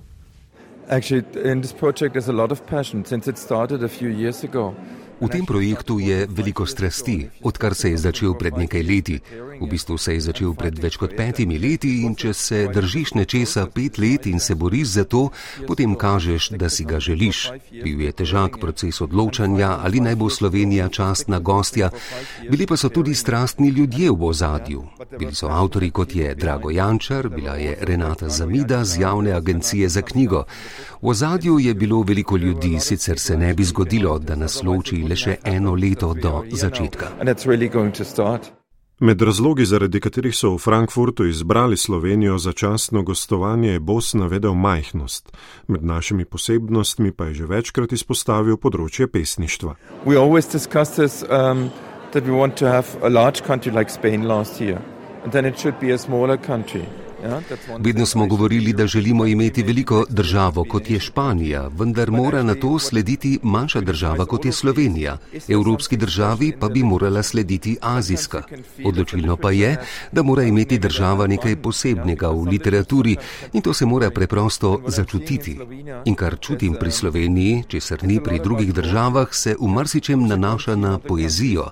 Actually, in this project, there's a lot of passion since it started a few years ago. V tem projektu je veliko strasti, odkar se je začel pred nekaj leti. V bistvu se je začel pred več kot petimi leti in če se držiš nečesa pet let in se boriš za to, potem kažeš, da si ga želiš. Bil je težak proces odločanja, ali naj bo Slovenija častna gostja, bili pa so tudi strastni ljudje v ozadju. Bili so avtori kot je Drago Jančar, bila je Renata Zamida z javne agencije za knjigo. V ozadju je bilo veliko ljudi, sicer se ne bi zgodilo, da nas loči le še eno leto do začetka. Med razlogi, zaradi katerih so v Frankfurtu izbrali Slovenijo za častno gostovanje, je Bos navedel majhnost. Med našimi posebnostmi pa je že večkrat izpostavil področje pesništva. Um, that we want to have a large country like Spain last year, and then it should be a smaller country. Vedno smo govorili, da želimo imeti veliko državo, kot je Španija, vendar mora na to slediti manjša država, kot je Slovenija. Evropski državi pa bi morala slediti azijska. Odločilno pa je, da mora imeti država nekaj posebnega v literaturi in to se mora preprosto začutiti. In kar čutim pri Sloveniji, česar ni pri drugih državah, se v marsičem nanaša na poezijo.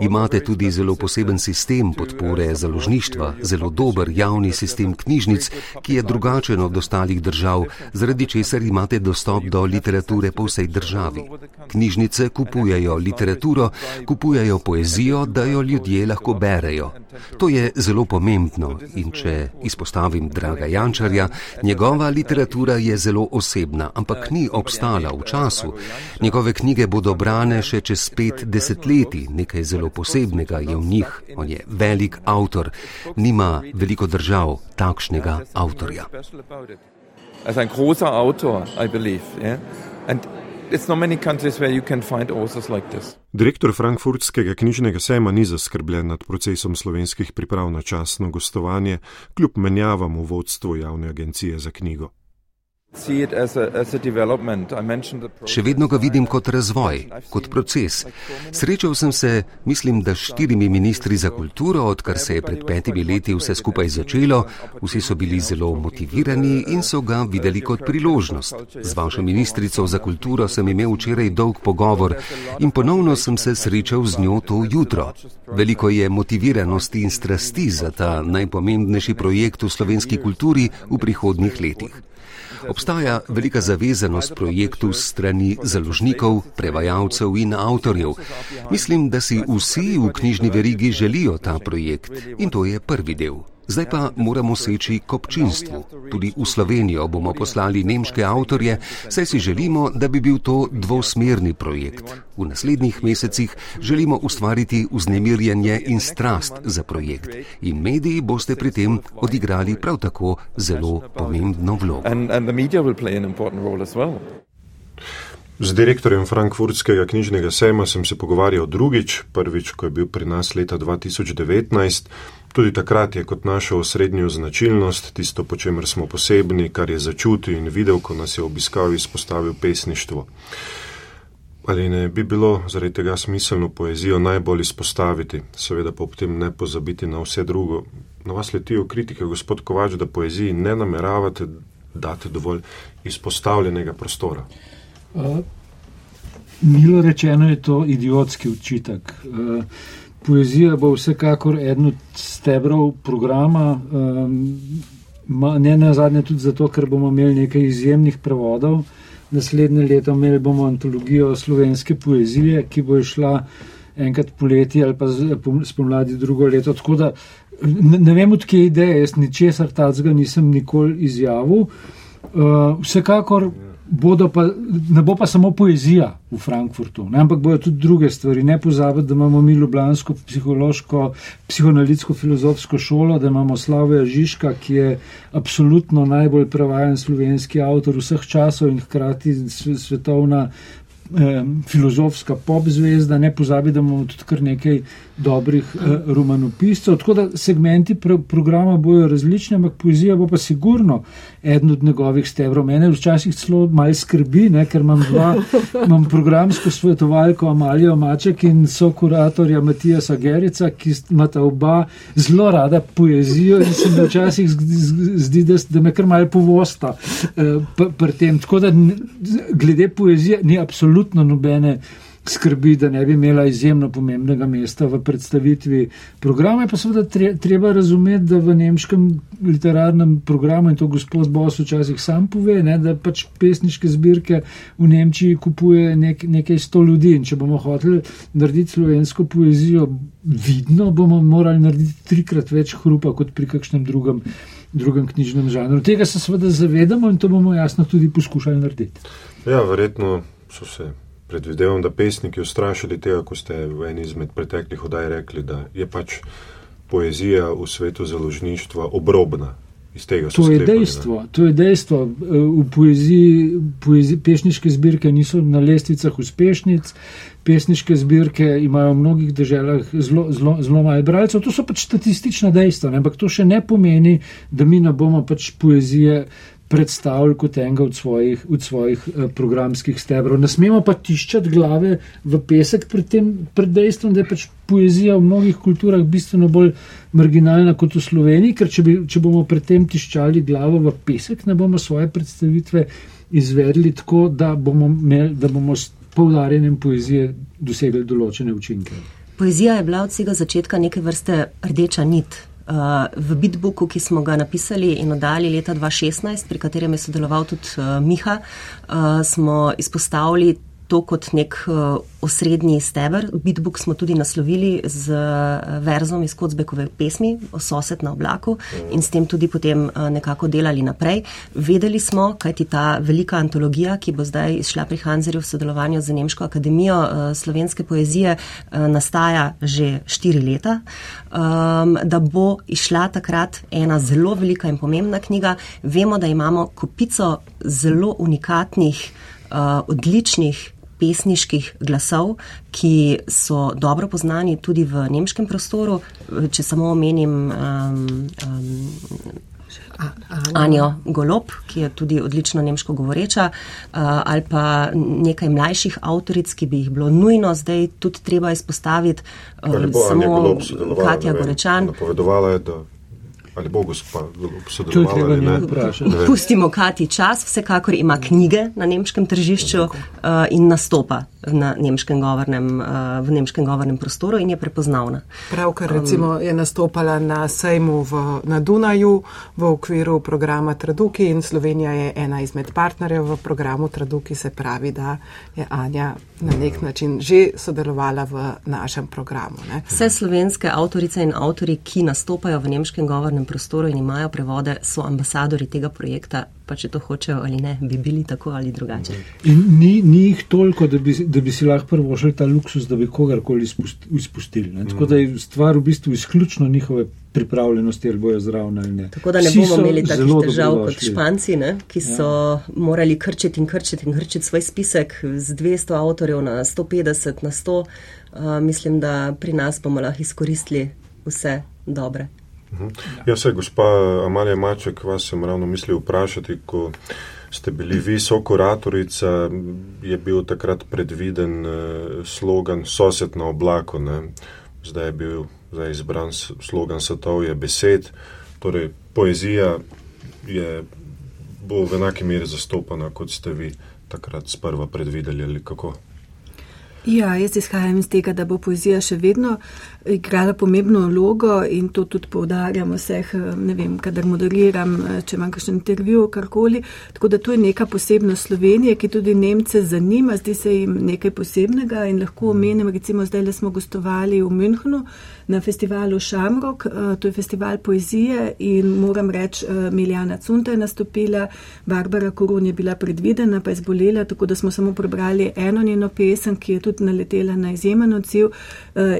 Imate tudi zelo poseben sistem podpore založništva, zelo dober javni sistem knjižnic, ki je drugačen od ostalih držav, zaradi česar imate dostop do literature po vsej državi. Knjižnice kupujajo literaturo, kupujajo poezijo, da jo ljudje lahko berejo. To je zelo pomembno in če izpostavim draga Jančarja, njegova literatura je zelo osebna, ampak ni obstala v času. Njegove knjige bodo brane še čez pet desetletij, nekaj zelo posebnega je v njih. On je velik avtor, nima veliko držav takšnega avtorja. As ein großer Autor, I believe. Yeah? And like. Direktor Frankfurtskega knjižnega sejma ni zaskrbljen nad procesom slovenskih priprav na časno gostovanje, kljub menjavam v vodstvu javne agencije za knjigo. Še vedno ga vidim kot razvoj, kot proces. Srečal sem se, mislim, da s štirimi ministri za kulturo, odkar se je pred petimi leti vse skupaj začelo. Vsi so bili zelo motivirani in so ga videli kot priložnost. Z vašo ministrico za kulturo sem imel včeraj dolg pogovor in ponovno sem se srečal z njo to jutro. Veliko je motiviranosti in strasti za ta najpomembnejši projekt v slovenski kulturi v prihodnjih letih. Obstaja velika zavezanost projektu strani založnikov, prevajalcev in avtorjev. Mislim, da si vsi v knjižni verigi želijo ta projekt in to je prvi del. Zdaj pa moramo seči k občinstvu. Tudi v Slovenijo bomo poslali nemške avtorje, saj si želimo, da bi bil to dvosmerni projekt. V naslednjih mesecih želimo ustvariti vznemirjenje in strast za projekt. In mediji boste pri tem odigrali prav tako zelo pomembno vlogo. Z direktorjem Frankfurtskega knjižnega sejma sem se pogovarjal drugič, prvič, ko je bil pri nas leta 2019. Tudi takrat je kot našo osrednjo značilnost, tisto, po čemer smo posebni, kar je začutil in videl, ko nas je obiskal, izpostavil pesništvo. Ali ne bi bilo zaradi tega smiselno poezijo najbolj izpostaviti, seveda pa ob tem ne pozabiti na vse drugo. Na vas letijo kritike, gospod Kovač, da poeziji ne nameravate dati dovolj izpostavljenega prostora. Uh, milo rečeno je to idiotski očitek. Uh, poezija bo vsekakor eden od stebrov programa, um, ne na zadnje tudi zato, ker bomo imeli nekaj izjemnih prevodov. Naslednje leto imeli bomo antologijo slovenske poezije, ki bo šla enkrat poleti ali pa spomladi drugo leto. Tako da ne, ne vem, odkje je ideja, jaz ničesar tacga nisem nikoli izjavil. Uh, vsekakor pa, ne bo pa samo poezija v Frankfurtu, ne, ampak bodo tudi druge stvari. Ne pozabiti, da imamo mi Ljubljansko psihološko, psihoanalitsko filozofsko šolo, da imamo Slavija Žižka, ki je absolutno najbolj prevajan slovenski avtor vseh časov in hkrati svetovna filozofska pop zvezda, ne pozabi, da imamo tudi kar nekaj dobrih eh, romanopiscev. Tako da segmenti pro, programa bojo različni, ampak poezija bo pa sigurno eden od njegovih stebrov. Mene včasih celo malo skrbi, ne, ker imam dva, imam programsko svetovalko Amalijo Maček in so kuratorja Matija Sagerica, ki imata oba zelo rada poezijo in se mi včasih zdi, da, da me kar malo povosta eh, pri tem. Tako da glede poezije ni absolutno nobene skrbi, da ne bi imela izjemno pomembnega mesta v predstavitvi programa. Je pa seveda treba razumeti, da v nemškem literarnem programu, in to gospod Bos včasih sam pove, ne, da pač pesniške zbirke v Nemčiji kupuje nek, nekaj sto ljudi. In če bomo hoteli narediti slovensko poezijo vidno, bomo morali narediti trikrat več hrupa kot pri kakšnem drugem. Drugem knjižnem žanru. Tega se seveda zavedamo in to bomo jasno tudi poskušali narediti. Ja, verjetno so se predvidevam, da pesniki ustrašili tega, ko ste v eni izmed preteklih oddaj rekli, da je pač poezija v svetu založništva obrobna iz tega so To je sklepali, ne. dejstvo. To je dejstvo. V poeziji, poeziji pesniške zbirke niso na lestvicah uspešnic, pesniške zbirke imajo v mnogih državah zelo, zelo, zelo malo bralcev. To so pač statistična dejstva, ne? ampak to še ne pomeni, da mi ne bomo pač poezije predstavili kot enega od svojih, od svojih eh, programskih stebrov. Ne smemo pa tiščati glave v pesek pred, tem, pred dejstvom, da je pač poezija v mnogih kulturah bistveno bolj marginalna kot v Sloveniji, ker če, bi, če bomo pred tem tiščali glavo v pesek, ne bomo svoje predstavitve izvedli tako, da bomo, imeli, da bomo s poudarjanjem poezije dosegli določene učinke. Poezija je bila od vsega začetka neke vrste rdeča nit. Uh, v bitbooku, ki smo ga napisali in oddali leta 2016, pri katerem je sodeloval tudi uh, Miha, uh, smo izpostavili to kot nek uh, osrednji steber. Bitbook smo tudi naslovili z uh, verzom iz Kocbekove pesmi o sosed na oblaku in s tem tudi potem uh, nekako delali naprej. Vedeli smo, kajti ta velika antologija, ki bo zdaj izšla pri Hanzerju v sodelovanju z Nemško akademijo uh, slovenske poezije, uh, nastaja že štiri leta, um, da bo išla takrat ena zelo velika in pomembna knjiga. Vemo, da imamo kupico zelo unikatnih, uh, odličnih pesniških glasov, ki so dobro poznani tudi v nemškem prostoru. Če samo omenim um, um, Anjo Golob, ki je tudi odlično nemško govoreča, uh, ali pa nekaj mlajših avtoric, ki bi jih bilo nujno zdaj tudi treba izpostaviti. Uh, samo Katja Gorečan. Napovedovala je, da ali bo gospa sodelovala ali ne. Ne. Pustimo Kati čas, vsekakor ima knjige na nemškem tržišču uh, in nastopa na nemškem govornem, uh, v nemškem govornem prostoru in je prepoznavna. Pravkar recimo je nastopala na sejmu v, na Dunaju v okviru programa Traduki in Slovenija je ena izmed partnerjev v programu Traduki, se pravi, da je Anja na nek način že sodelovala v našem programu. Ne. Vse slovenske avtorice in avtori, ki nastopajo v nemškem govornem prostoru in imajo prevode, so ambasadori tega projekta, pa če to hočejo ali ne, bi bili tako ali drugače. In ni, ni jih toliko, da bi, da bi si lahko prvošli ta luksus, da bi kogarkoli izpust- izpustili. Ne? Tako da je stvar v bistvu izključno njihove pripravljenosti, ali bojo zraven ali ne. Tako da ne Vsi bomo imeli takih težav kot španci, ne, ki so ja. morali krčiti in krčiti in krčiti svoj spisek z 200 avtorjev na 150, na 100. Uh, mislim, da pri nas bomo lahko izkoristili vse dobre. Ja, se gospa Amalija Maček, vas sem ravno mislil vprašati, ko ste bili vi sokuratorica, je bil takrat predviden eh, slogan sosed na oblaku, ne? zdaj je bil zdaj izbran slogan Satovje besed, torej poezija je, bo v enaki meri zastopana, kot ste vi takrat sprva predvideli ali kako. Ja, jaz izhajam iz tega, da bo poezija še vedno igrala pomembno vlogo in to tudi poudarjam vseh, eh, ne vem, kadar moderiram, eh, če imam kakšen intervju, karkoli. Tako da to je neka posebnost Slovenije, ki tudi Nemce zanima, zdi se jim nekaj posebnega in lahko omenim, recimo zdaj le smo gostovali v Münchnu na festivalu Šamrok, eh, to je festival poezije in moram reči, Miljana Cunta je nastopila, Barbara Korun je bila predvidena, pa je zbolela, tako da smo samo prebrali eno njeno pesem, ki je tudi naletela na izjemen odziv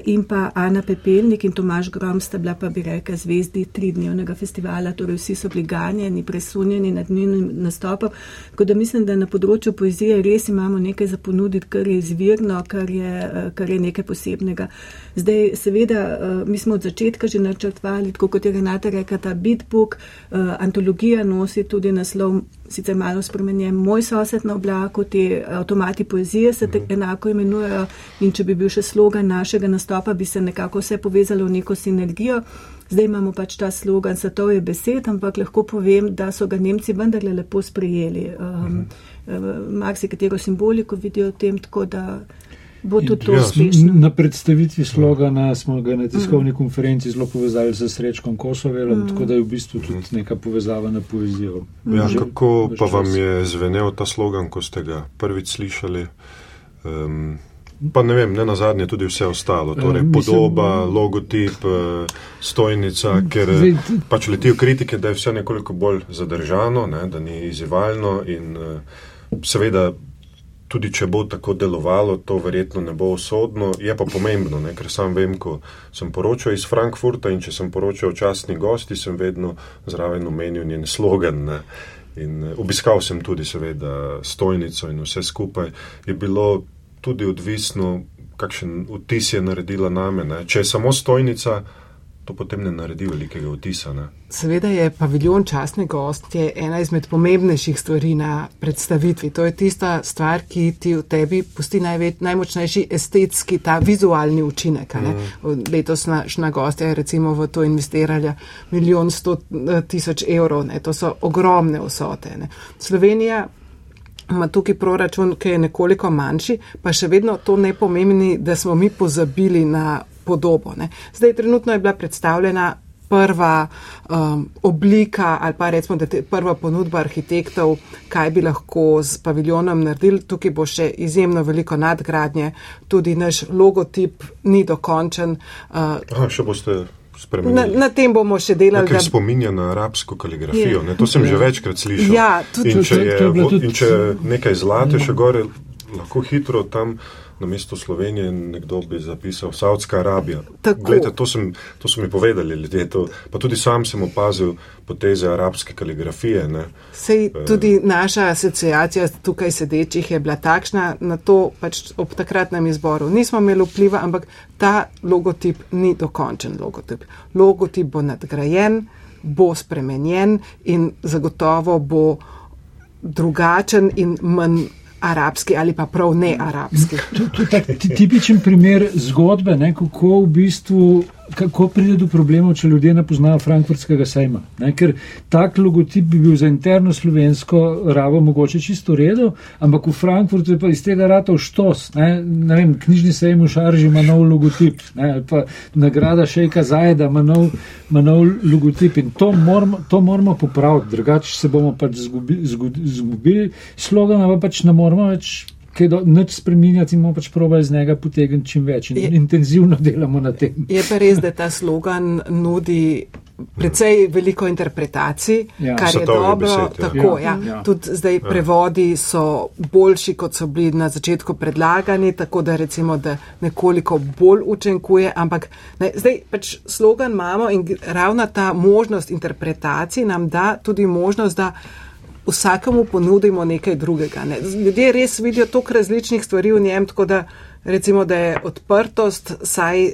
in pa Ana Pepelnik in Tomaž Grom sta bila pa bi rekla zvezdi tridnevnega festivala, torej vsi so bili ganjeni, presunjeni nad njenim nastopom. Tako da mislim, da na področju poezije res imamo nekaj za ponuditi, kar je izvirno, kar je, eh, kar je nekaj posebnega. Zdaj, seveda, eh, mi smo od začetka že načrtovali, tako kot je Renata rekla, ta bitbook, eh, antologija nosi tudi naslov, sicer malo spremenjen, Moj sosed na oblaku, te avtomati poezije se te enako imenujejo in če bi bil še slogan našega nastopa, bi se nekako vse povezalo v neko sinergijo. Zdaj imamo pač ta slogan, satov je besed, ampak lahko povem, da so ga Nemci vendarle lepo sprejeli. Um, Marsikatero simboliko vidijo v tem, tako da bo tudi to Ja, uspešno. Na predstavitvi slogana smo ga na tiskovni konferenci zelo povezali z Srečkom Kosovelom, tako da je v bistvu tudi neka povezava na poezijo. Ja, Že kako pa čas. vam je zvenel ta slogan, ko ste ga prvič slišali? Um, pa ne vem, ne na zadnje tudi vse ostalo, torej Eh, mislim- podoba, logotip, eh, stojnica, ker eh, pač letijo kritike, da je vse nekoliko bolj zadržano, ne, da ni izzivalno in seveda tudi če bo tako delovalo, to verjetno ne bo usodno. Je pa pomembno, ne? ker sam vem, ko sem poročal iz Frankfurta in če sem poročal o častni gosti, sem vedno zraven omenil njen slogan. Ne? In eh, obiskal sem tudi, seveda, stojnico in vse skupaj. Je bilo tudi odvisno, kakšen vtis je naredila name. Ne? Če je samo stojnica, to potem ne naredi velikega vtisa. Ne? Seveda je paviljon častne gostje ena izmed pomembnejših stvari na predstavitvi. To je tista stvar, ki ti v tebi pusti največ, najmočnejši estetski, ta vizualni učinek. Mm. Letos naša gostja je recimo v to investirala milijon sto eh, tisoč evrov. Ne? To so ogromne vsote. Ne? Slovenija ima tukaj proračun, ki je nekoliko manjši, pa še vedno to ne pomeni, da smo mi pozabili na podobo. Ne. Zdaj, trenutno je bila predstavljena prva um, oblika ali pa recimo, da je prva ponudba arhitektov, kaj bi lahko z paviljonom naredili. Tukaj bo še izjemno veliko nadgradnje, tudi naš logotip ni dokončen. Uh, Aha, še boste. Na, na tem bomo še delali. Nekaj da... spominja na arabsko kaligrafijo. Ne? To sem že večkrat slišal. Ja, tudi, in če je, in če nekaj zlate še gore, lahko hitro tam na mesto Slovenije nekdo bi zapisal Saudska Arabija. Glede, to, sem, to so mi povedali ljudje, to, pa tudi sam sem opazil poteze arabske kaligrafije. Ne. Sej eh, tudi naša asociacija tukaj sedečih je bila takšna, na to pač ob takratnem izboru nismo imeli vpliva, ampak ta logotip ni dokončen logotip. Logotip bo nadgrajen, bo spremenjen in zagotovo bo drugačen in manj arabski ali pa prav ne arabski. To je tipičen primer zgodbe, ne, kako v bistvu kako pride do problemov, če ljudje ne poznajo frankfurtskega sejma. Ne? Ker tak logotip bi bil za interno slovensko rabo mogoče čisto redo, ampak v Frankfurtu je pa iz tega rata v štos. Ne? Ne vem, knjižni sejem v Šarži ima nov logotip, ne? ali pa nagrada Šejka Zajeda ima nov, ima nov logotip in to moramo, to moramo popraviti, drugače se bomo pač zgubili, zgubili slogana, pa pač ne moramo več kaj do, nič spreminjati, imamo pač proba iz njega potegniti čim več in je, intenzivno delamo na tem. Je pa res, da ta slogan nudi precej veliko interpretacij, ja. kar je dobro. Besed, ja. Tako, ja. Ja. Tudi zdaj ja. prevodi so boljši, kot so bili na začetku predlagani, tako da recimo, da nekoliko bolj učenkuje, ampak ne, zdaj pač slogan imamo in ravna ta možnost interpretacij nam da tudi možnost, da vsakemu ponudimo nekaj drugega. Ne. Ljudje res vidijo toliko različnih stvari v njem, tako da recimo, da je odprtost saj uh,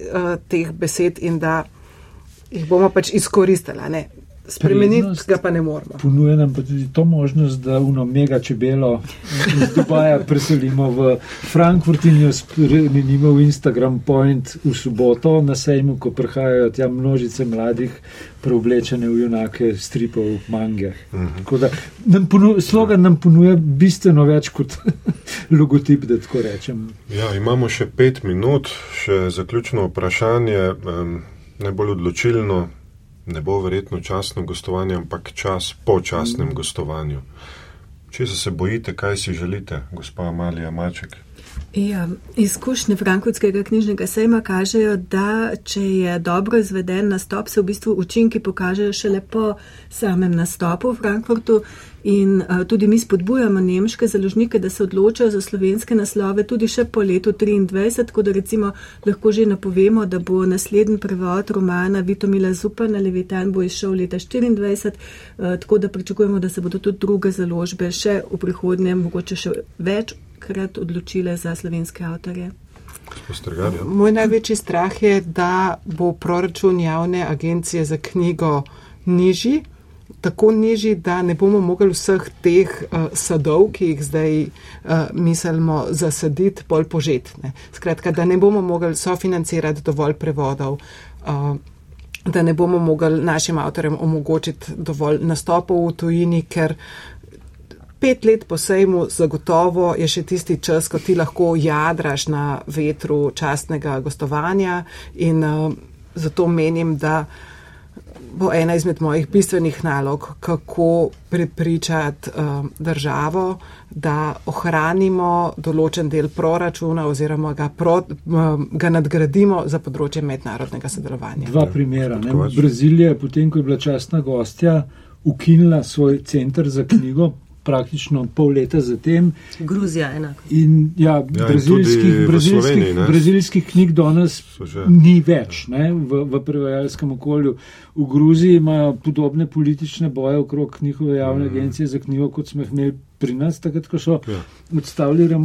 teh besed in da jih bomo pač izkoristili. Spremeniti ga pa ne moramo. Ponuje nam pa tudi to možnost, da uno mega čebelo iz Dubaja preselimo v Frankfurt in jo spremenimo v Instagram point v soboto na sejmu, ko prihajajo tja množice mladih preoblečene v junake stripov mange. Uh mhm. -huh. nam ponu, slogan nam ponuje bistveno več kot logotip, da tako rečem. Ja, imamo še pet minut, še zaključno vprašanje, um, najbolj odločilno ne bo verjetno časno gostovanje, ampak čas po časnem mm. gostovanju. Če se bojite, kaj si želite, gospa Amalija Maček? Ja, izkušnje Frankfurtskega knjižnega sejma kažejo, da če je dobro izveden nastop, se v bistvu učinki pokažejo šele po samem nastopu v Frankfurtu. In uh, tudi mi spodbujamo nemške založnike, da se odločajo za slovenske naslove tudi še po letu 2023, tako da recimo lahko že napovemo, da bo naslednji prevod romana Vitomila Zupana Levitan bo izšel leta 2024, uh, tako da pričakujemo, da se bodo tudi druge založbe še v prihodnje mogoče še večkrat odločile za slovenske avtorje. Moj največji strah je, da bo proračun javne agencije za knjigo nižji tako nižji, da ne bomo mogli vseh teh uh, sadov, ki jih zdaj uh, mislimo zasaditi, bolj požetne. Skratka, da ne bomo mogli sofinancirati dovolj prevodov. Uh, da ne bomo mogli našim avtorjem omogočiti dovolj nastopov v tujini, ker pet let po sejmu zagotovo je še tisti čas, ko ti lahko jadraš na vetru častnega gostovanja in uh, zato menim, da bo ena izmed mojih bistvenih nalog, kako prepričati uh, državo, da ohranimo določen del proračuna oziroma ga, pro, uh, ga nadgradimo za področje mednarodnega sodelovanja. Dva primera. Brazilija je potem, ko je bila častna gostja, ukinila svoj centr za knjigo praktično pol leta zatem. Gruzija enako. In ja, Ja, in brazilskih, v brazilskih, Sloveniji, ne? brazilskih knjig danes ni več ne, v, v prevajalskem okolju. V Gruziji imajo podobne politične boje okrog njihove javne Mhm. agencije za knjigo, kot smo jih imeli pri nas, takrat, ko so Ja. odstavili eh,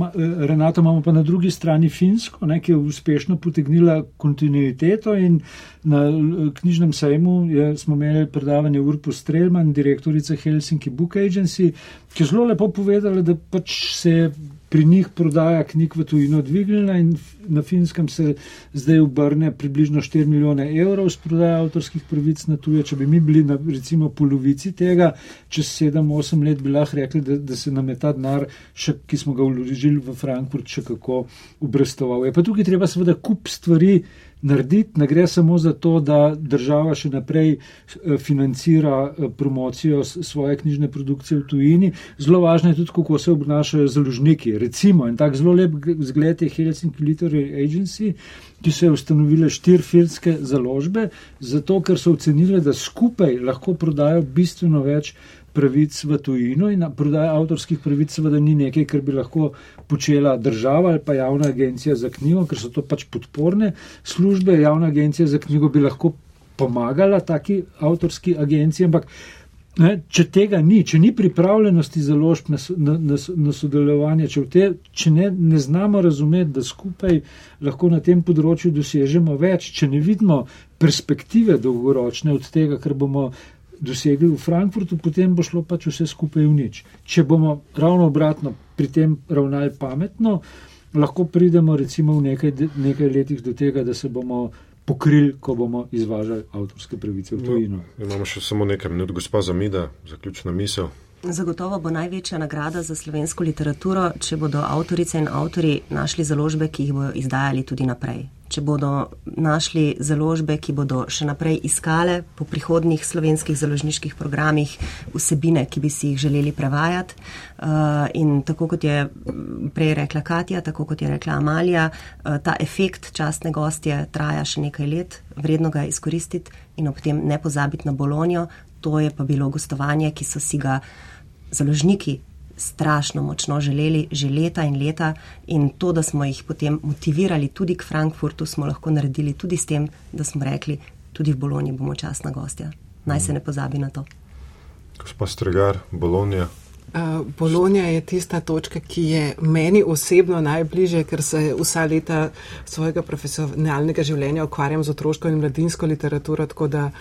Renato, imamo pa na drugi strani Finsko, ne, ki je uspešno potegnila kontinuiteto in na eh, knjižnem sejmu je, smo imeli predavanje Urpo Strelman, direktorica Helsinki Book Agency, ki je zelo lepo povedala, da pač se je pri njih prodaja knjig v tujino dvignila in na finskem se zdaj obrne približno 4 milijone evrov z prodaja avtorskih pravic na tuje. Če bi mi bili na recimo polovici tega, čez 7-8 let bi lahko rekli, da, da se nam je ta denar, še, ki smo ga vložili v Frankfurt, še kako obrestoval. Je pa tukaj treba seveda kup stvari narediti, ne gre samo za to, da država še naprej eh, financira eh, promocijo svoje knjižne produkcije v tujini. Zelo važno je tudi, kako se obnašajo založniki. Recimo, en tak zelo lep zgled je Helsinki Literary Agency, ki so ustanovile štiri filmske založbe, zato ker so ocenili, da skupaj lahko prodajo bistveno več pravic v tujino in prodaja avtorskih pravic seveda ni nekaj, kar bi lahko počela država ali pa javna agencija za knjigo, ker so to pač podporne službe. Javna agencija za knjigo bi lahko pomagala taki avtorski agenciji, ampak ne, če tega ni, če ni pripravljenosti založb na, na, na, na sodelovanje, če, te, če ne, ne znamo razumeti, da skupaj lahko na tem področju dosežemo več, če ne vidimo perspektive dolgoročne od tega, kar bomo dosegli v Frankfurtu, potem bo šlo pač vse skupaj v nič. Če bomo ravno obratno pri tem ravnali pametno, lahko pridemo recimo v nekaj, nekaj letih do tega, da se bomo pokrili, ko bomo izvažali avtorske pravice v tujino. Imamo še samo nekaj minut, gospa Zamida, zaključna misel. Zagotovo bo največja nagrada za slovensko literaturo, če bodo avtorice in avtori našli založbe, ki jih bodo izdajali tudi naprej. Če bodo našli založbe, ki bodo še naprej iskale po prihodnih slovenskih založniških programih vsebine, ki bi si jih želeli prevajati. Uh, in tako kot je prej rekla Katja, tako kot je rekla Amalija, uh, ta efekt častne gostje traja še nekaj let, vredno ga je izkoristiti in ob tem ne pozabiti na Bolonijo. To je pa bilo gostovanje, ki so si ga založniki strašno močno želeli že leta in leta in to, da smo jih potem motivirali tudi k Frankfurtu, smo lahko naredili tudi s tem, da smo rekli, tudi v Boloniji bomo častna gostja. Naj se ne pozabi na to. Gospa Stregar, Bolonija. Uh, Bolonija je tista točka, ki je meni osebno najbližje, ker se vsa leta svojega profesionalnega življenja ukvarjam z otroško in mladinsko literaturo, tako da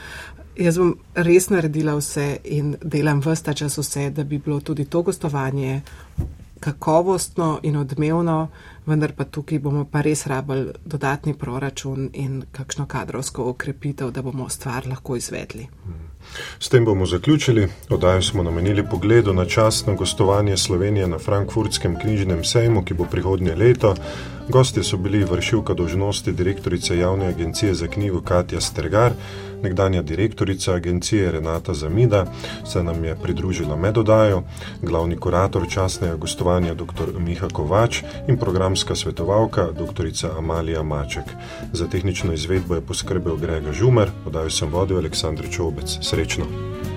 jaz bom res naredila vse in delam vsta čas vse, da bi bilo tudi to gostovanje kakovostno in odmevno, vendar pa tukaj bomo pa res rabili dodatni proračun in kakšno kadrovsko okrepitev, da bomo stvar lahko izvedli. S tem bomo zaključili. Oddajo smo namenili pogledu na častno gostovanje Slovenije na Frankfurtskem knjižnem sejmu, ki bo prihodnje leto. Gostje so bili vršilka dožnosti direktorice javne agencije za knjigo Katja Stergar, nekdanja direktorica agencije Renata Zamida, se nam je pridružila med oddajo, glavni kurator častnega gostovanja dr. Miha Kovač in programska svetovalka dr. Amalija Maček. Za tehnično izvedbo je poskrbel Grega Žumer, oddajo sem vodil Aleksandr Čobec. Srečno!